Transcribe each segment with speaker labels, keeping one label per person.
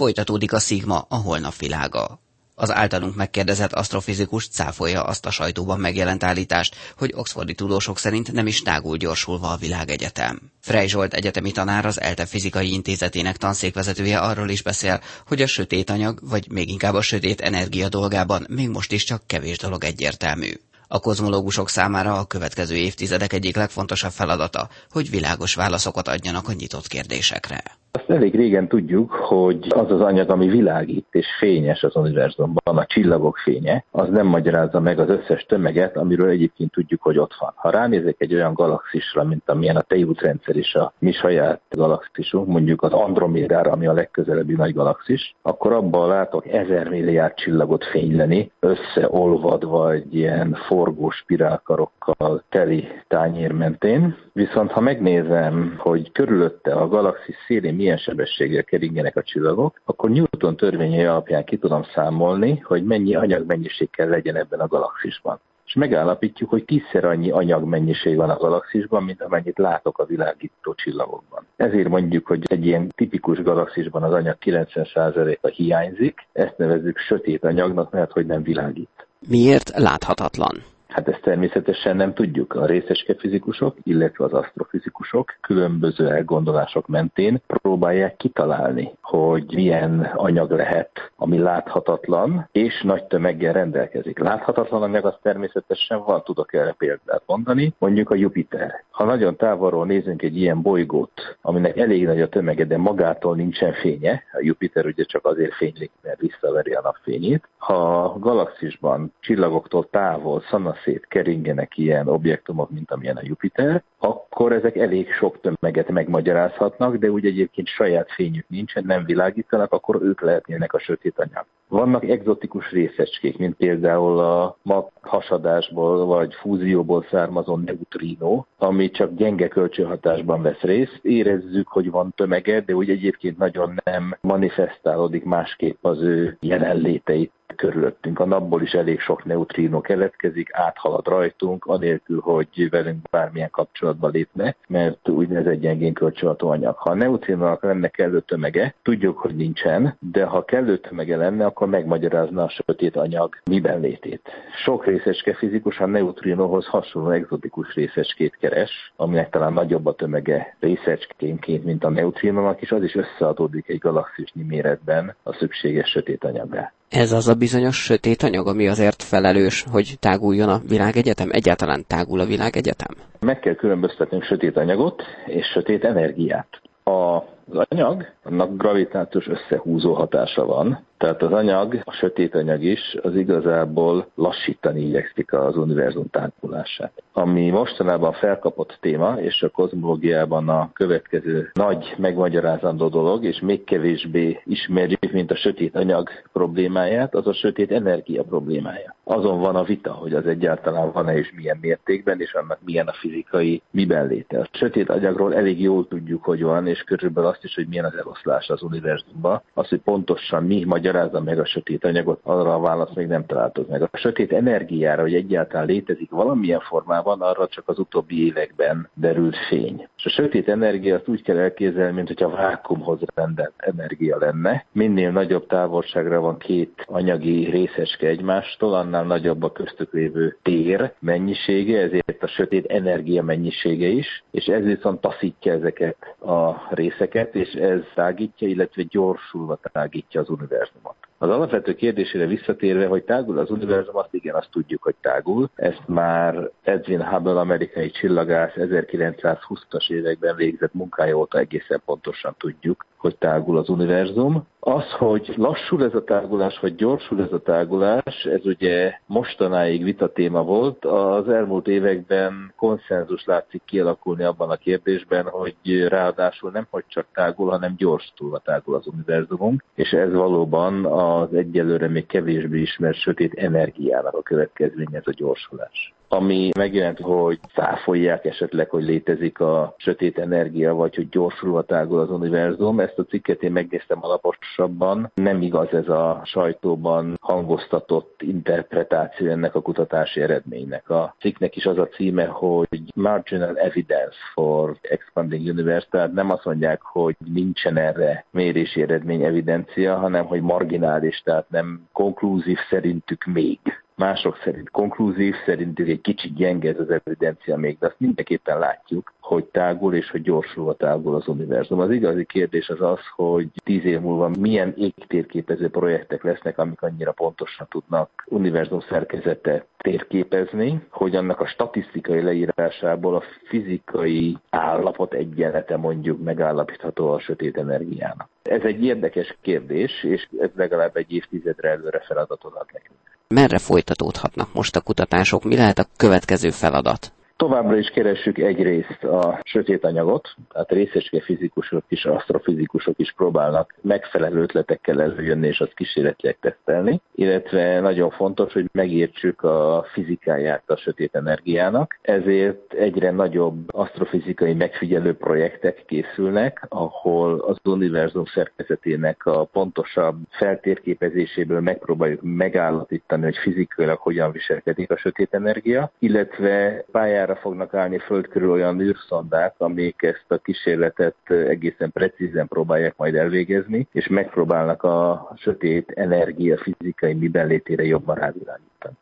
Speaker 1: Folytatódik a Szigma, a holnap világa. Az általunk megkérdezett asztrofizikus cáfolja azt a sajtóban megjelent állítást, hogy oxfordi tudósok szerint nem is tágul gyorsulva a világegyetem. Frey Zsolt egyetemi tanár az ELTE fizikai intézetének tanszékvezetője arról is beszél, hogy a sötét anyag, vagy még inkább a sötét energia dolgában még most is csak kevés dolog egyértelmű. A kozmológusok számára a következő évtizedek egyik legfontosabb feladata, hogy világos válaszokat adjanak a nyitott kérdésekre.
Speaker 2: Azt elég régen tudjuk, hogy az az anyag, ami világít és fényes az univerzumban, a csillagok fénye, az nem magyarázza meg az összes tömeget, amiről egyébként tudjuk, hogy ott van. Ha ránézek egy olyan galaxisra, mint amilyen a tejútrendszer és a mi saját galaxisunk, mondjuk az Andromédára, ami a legközelebbi nagy galaxis, akkor abban látok ezer milliárd csillagot fényleni, összeolvadva egy ilyen forgó spirálkarokkal teli tányér mentén. Viszont ha megnézem, hogy körülötte a galaxis szélén milyen sebességgel keringenek a csillagok, akkor Newton törvényei alapján ki tudom számolni, hogy mennyi anyagmennyiség kell legyen ebben a galaxisban és megállapítjuk, hogy tízszer annyi anyagmennyiség van a galaxisban, mint amennyit látok a világító csillagokban. Ezért mondjuk, hogy egy ilyen tipikus galaxisban az anyag 90%-a hiányzik, ezt nevezzük sötét anyagnak, mert hogy nem világít.
Speaker 1: Miért láthatatlan?
Speaker 2: Hát ezt természetesen nem tudjuk. A részeske fizikusok, illetve az asztrofizikusok különböző elgondolások mentén próbálják kitalálni, hogy milyen anyag lehet, ami láthatatlan, és nagy tömeggel rendelkezik. Láthatatlan anyag az természetesen van, tudok erre példát mondani, mondjuk a Jupiter. Ha nagyon távolról nézünk egy ilyen bolygót, aminek elég nagy a tömege, de magától nincsen fénye, a Jupiter ugye csak azért fénylik, mert visszaveri a napfényét. Ha a galaxisban csillagoktól távol, szanasz szét keringenek ilyen objektumok, mint amilyen a Jupiter, akkor ezek elég sok tömeget megmagyarázhatnak, de úgy egyébként saját fényük nincsen, nem világítanak, akkor ők lehetnének a sötét anyag. Vannak egzotikus részecskék, mint például a mag hasadásból vagy fúzióból származó neutrino, ami csak gyenge kölcsönhatásban vesz részt. Érezzük, hogy van tömege, de úgy egyébként nagyon nem manifestálódik másképp az ő jelenléteit körülöttünk. A napból is elég sok neutrino keletkezik, áthalad rajtunk, anélkül, hogy velünk bármilyen kapcsolatba lépne, mert úgynevezett gyengén kölcsönható anyag. Ha a neutrinónak lenne kellő tömege, tudjuk, hogy nincsen, de ha kellő tömege lenne, akkor megmagyarázna a sötét anyag miben létét. Sok részecske fizikus a neutrinóhoz hasonló egzotikus részecskét keres, aminek talán nagyobb a tömege részecskénként, mint a neutrinónak, és az is összeadódik egy galaxisnyi méretben a szükséges sötét anyagá.
Speaker 1: Ez az a bizonyos sötét anyag, ami azért felelős, hogy táguljon a világegyetem? Egyáltalán tágul a világegyetem?
Speaker 2: Meg kell különböztetnünk sötét anyagot és sötét energiát. A az anyag, annak gravitációs összehúzó hatása van, tehát az anyag, a sötét anyag is, az igazából lassítani igyekszik az univerzum tágulását. Ami mostanában felkapott téma, és a kozmológiában a következő nagy megmagyarázandó dolog, és még kevésbé ismerjük, mint a sötét anyag problémáját, az a sötét energia problémája. Azon van a vita, hogy az egyáltalán van-e és milyen mértékben, és annak milyen a fizikai miben léte. A sötét anyagról elég jól tudjuk, hogy van, és körülbelül azt is, hogy milyen az eloszlás az univerzumban. Az, hogy pontosan mi magyarázza meg a sötét anyagot, arra a választ még nem találtuk meg. A sötét energiára, hogy egyáltalán létezik valamilyen formában, arra csak az utóbbi években derült fény. És a sötét energia azt úgy kell elképzelni, mint hogyha vákumhoz rendelt energia lenne. Minél nagyobb távolságra van két anyagi részeske egymástól, annál nagyobb a köztük lévő tér mennyisége, ezért a sötét energia mennyisége is, és ez viszont taszítja ezeket a részeket, és ez tágítja, illetve gyorsulva tágítja az univerzumot. Az alapvető kérdésére visszatérve, hogy tágul az univerzum, azt igen, azt tudjuk, hogy tágul. Ezt már Edwin Hubble amerikai csillagász 1920-as években végzett munkája óta egészen pontosan tudjuk, hogy tágul az univerzum. Az, hogy lassul ez a tágulás, vagy gyorsul ez a tágulás, ez ugye mostanáig vita téma volt. Az elmúlt években konszenzus látszik kialakulni abban a kérdésben, hogy ráadásul nem hogy csak tágul, hanem gyorsulva tágul az univerzumunk, és ez valóban az egyelőre még kevésbé ismert sötét energiának a következménye ez a gyorsulás. Ami megjelent, hogy száfolják esetleg, hogy létezik a sötét energia, vagy hogy gyorsulva tágul az univerzum. Ezt a cikket én megnéztem alaposabban. Nem igaz ez a sajtóban hangoztatott interpretáció ennek a kutatási eredménynek. A cikknek is az a címe, hogy Marginal Evidence for Expanding Universe, tehát nem azt mondják, hogy nincsen erre mérési eredmény evidencia, hanem hogy marginális, tehát nem konklúzív szerintük még mások szerint konklúzív, szerintük egy kicsit gyenge ez az evidencia még, de azt mindenképpen látjuk, hogy tágul és hogy gyorsulva tágul az univerzum. Az igazi kérdés az az, hogy tíz év múlva milyen égtérképező projektek lesznek, amik annyira pontosan tudnak univerzum szerkezete térképezni, hogy annak a statisztikai leírásából a fizikai állapot egyenlete mondjuk megállapítható a sötét energiának. Ez egy érdekes kérdés, és ez legalább egy évtizedre előre feladatot ad nekünk.
Speaker 1: Merre folytatódhatnak most a kutatások? Mi lehet a következő feladat?
Speaker 2: Továbbra is keressük egyrészt a sötét anyagot, tehát részecske fizikusok és asztrofizikusok is próbálnak megfelelő ötletekkel előjönni és azt kísérletileg tesztelni, illetve nagyon fontos, hogy megértsük a fizikáját a sötét energiának, ezért egyre nagyobb asztrofizikai megfigyelő projektek készülnek, ahol az univerzum szerkezetének a pontosabb feltérképezéséből megpróbáljuk megállapítani, hogy fizikailag hogyan viselkedik a sötét energia, illetve pályára pályára fognak állni föld körül olyan űrszondák, amik ezt a kísérletet egészen precízen próbálják majd elvégezni, és megpróbálnak a sötét energia fizikai miben létére jobban rávilágítani.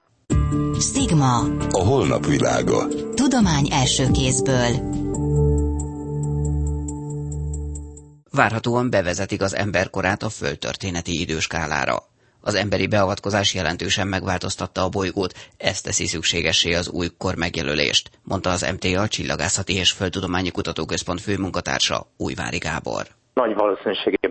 Speaker 3: Stigma. A holnap világa. Tudomány első kézből.
Speaker 1: Várhatóan bevezetik az emberkorát a földtörténeti időskálára. Az emberi beavatkozás jelentősen megváltoztatta a bolygót, ezt teszi szükségessé az új kor megjelölést, mondta az MTA Csillagászati és Földtudományi Kutatóközpont főmunkatársa Újvári Gábor.
Speaker 4: Nagy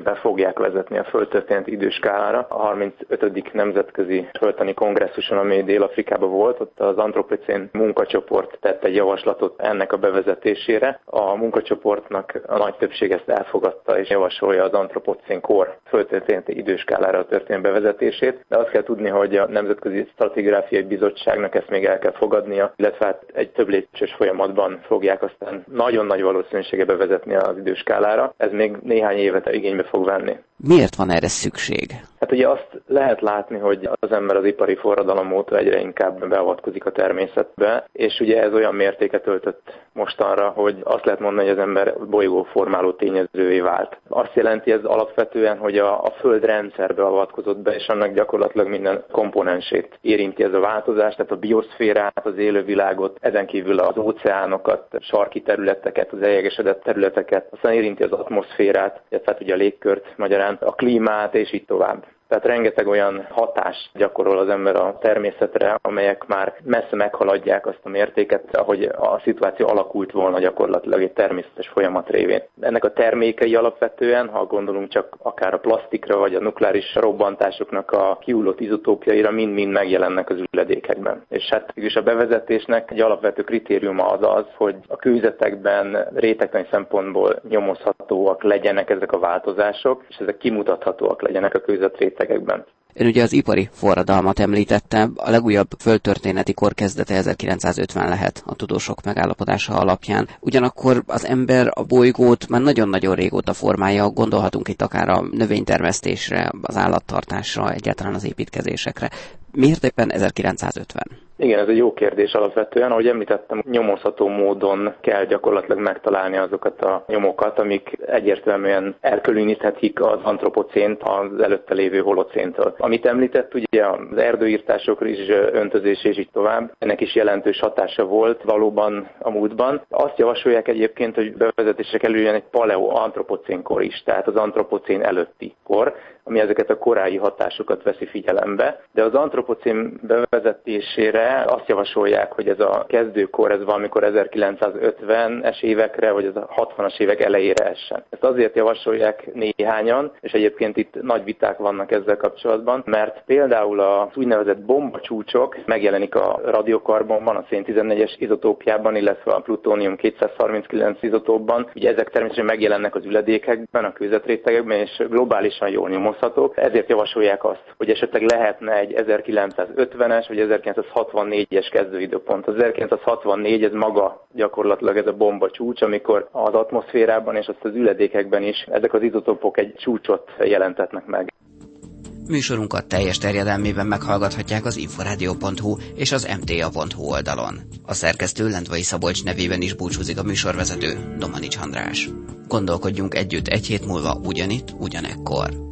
Speaker 4: valószínűségében fogják vezetni a földtörténeti időskálára. A 35. nemzetközi földtani kongresszuson, ami Dél-Afrikában volt, ott az antropocén munkacsoport tett egy javaslatot ennek a bevezetésére. A munkacsoportnak a nagy többség ezt elfogadta és javasolja az antropocén kor földtörténeti időskálára történő bevezetését, de azt kell tudni, hogy a Nemzetközi Stratigráfiai Bizottságnak ezt még el kell fogadnia, illetve hát egy több lépcsős folyamatban fogják aztán nagyon nagy valószínűsége bevezetni az időskálára. Ez még néhány évet igénybe fog venni.
Speaker 1: Miért van erre szükség?
Speaker 4: Hát ugye azt lehet látni, hogy az ember az ipari forradalom óta egyre inkább beavatkozik a természetbe, és ugye ez olyan mértéket öltött mostanra, hogy azt lehet mondani, hogy az ember bolygó formáló tényezővé vált. Azt jelenti ez alapvetően, hogy a, a föld rendszerbe avatkozott be, és annak gyakorlatilag minden komponensét érinti ez a változás, tehát a bioszférát, az élővilágot, ezen kívül az óceánokat, sarki területeket, az eljegesedett területeket, aztán érinti az atmoszférát, illetve hát ugye a légkört magyarán, a klímát, és így tovább. Tehát rengeteg olyan hatást gyakorol az ember a természetre, amelyek már messze meghaladják azt a mértéket, ahogy a szituáció alakult volna gyakorlatilag egy természetes folyamat révén. Ennek a termékei alapvetően, ha gondolunk csak akár a plastikra, vagy a nukleáris robbantásoknak a kiullott izotópjaira, mind-mind megjelennek az üledékekben. És hát is a bevezetésnek egy alapvető kritériuma az az, hogy a kőzetekben rétegtani szempontból nyomozhatóak legyenek ezek a változások, és ezek kimutathatóak legyenek a kőzetrétegben rétegekben.
Speaker 1: Ön ugye az ipari forradalmat említette, a legújabb földtörténeti kor kezdete 1950 lehet a tudósok megállapodása alapján. Ugyanakkor az ember a bolygót már nagyon-nagyon régóta formálja, gondolhatunk itt akár a növénytermesztésre, az állattartásra, egyáltalán az építkezésekre. Miért éppen 1950?
Speaker 4: Igen, ez egy jó kérdés alapvetően. Ahogy említettem, nyomozható módon kell gyakorlatilag megtalálni azokat a nyomokat, amik egyértelműen elkülöníthetik az antropocént az előtte lévő holocéntől. Amit említett, ugye az erdőírtások is öntözés és így tovább, ennek is jelentős hatása volt valóban a múltban. Azt javasolják egyébként, hogy bevezetésre kerüljön egy paleo-antropocén kor is, tehát az antropocén előtti kor, ami ezeket a korai hatásokat veszi figyelembe. De az antropocén bevezetésére azt javasolják, hogy ez a kezdőkor, ez valamikor 1950-es évekre, vagy az a 60-as évek elejére essen. Ezt azért javasolják néhányan, és egyébként itt nagy viták vannak ezzel kapcsolatban, mert például az úgynevezett bombacsúcsok megjelenik a radiokarbonban, a szén 14-es izotópjában, illetve a plutónium 239 izotópban. Ugye ezek természetesen megjelennek az üledékekben, a kőzetrétegekben, és globálisan jól hozhatók, ezért javasolják azt, hogy esetleg lehetne egy 1950-es vagy 1964-es kezdőidőpont. Az 1964 ez maga gyakorlatilag ez a bomba csúcs, amikor az atmoszférában és azt az üledékekben is ezek az izotopok egy csúcsot jelentetnek meg.
Speaker 1: Műsorunkat teljes terjedelmében meghallgathatják az inforádió.hu és az mta.hu oldalon. A szerkesztő Lendvai Szabolcs nevében is búcsúzik a műsorvezető Domanics András. Gondolkodjunk együtt egy hét múlva ugyanitt, ugyanekkor.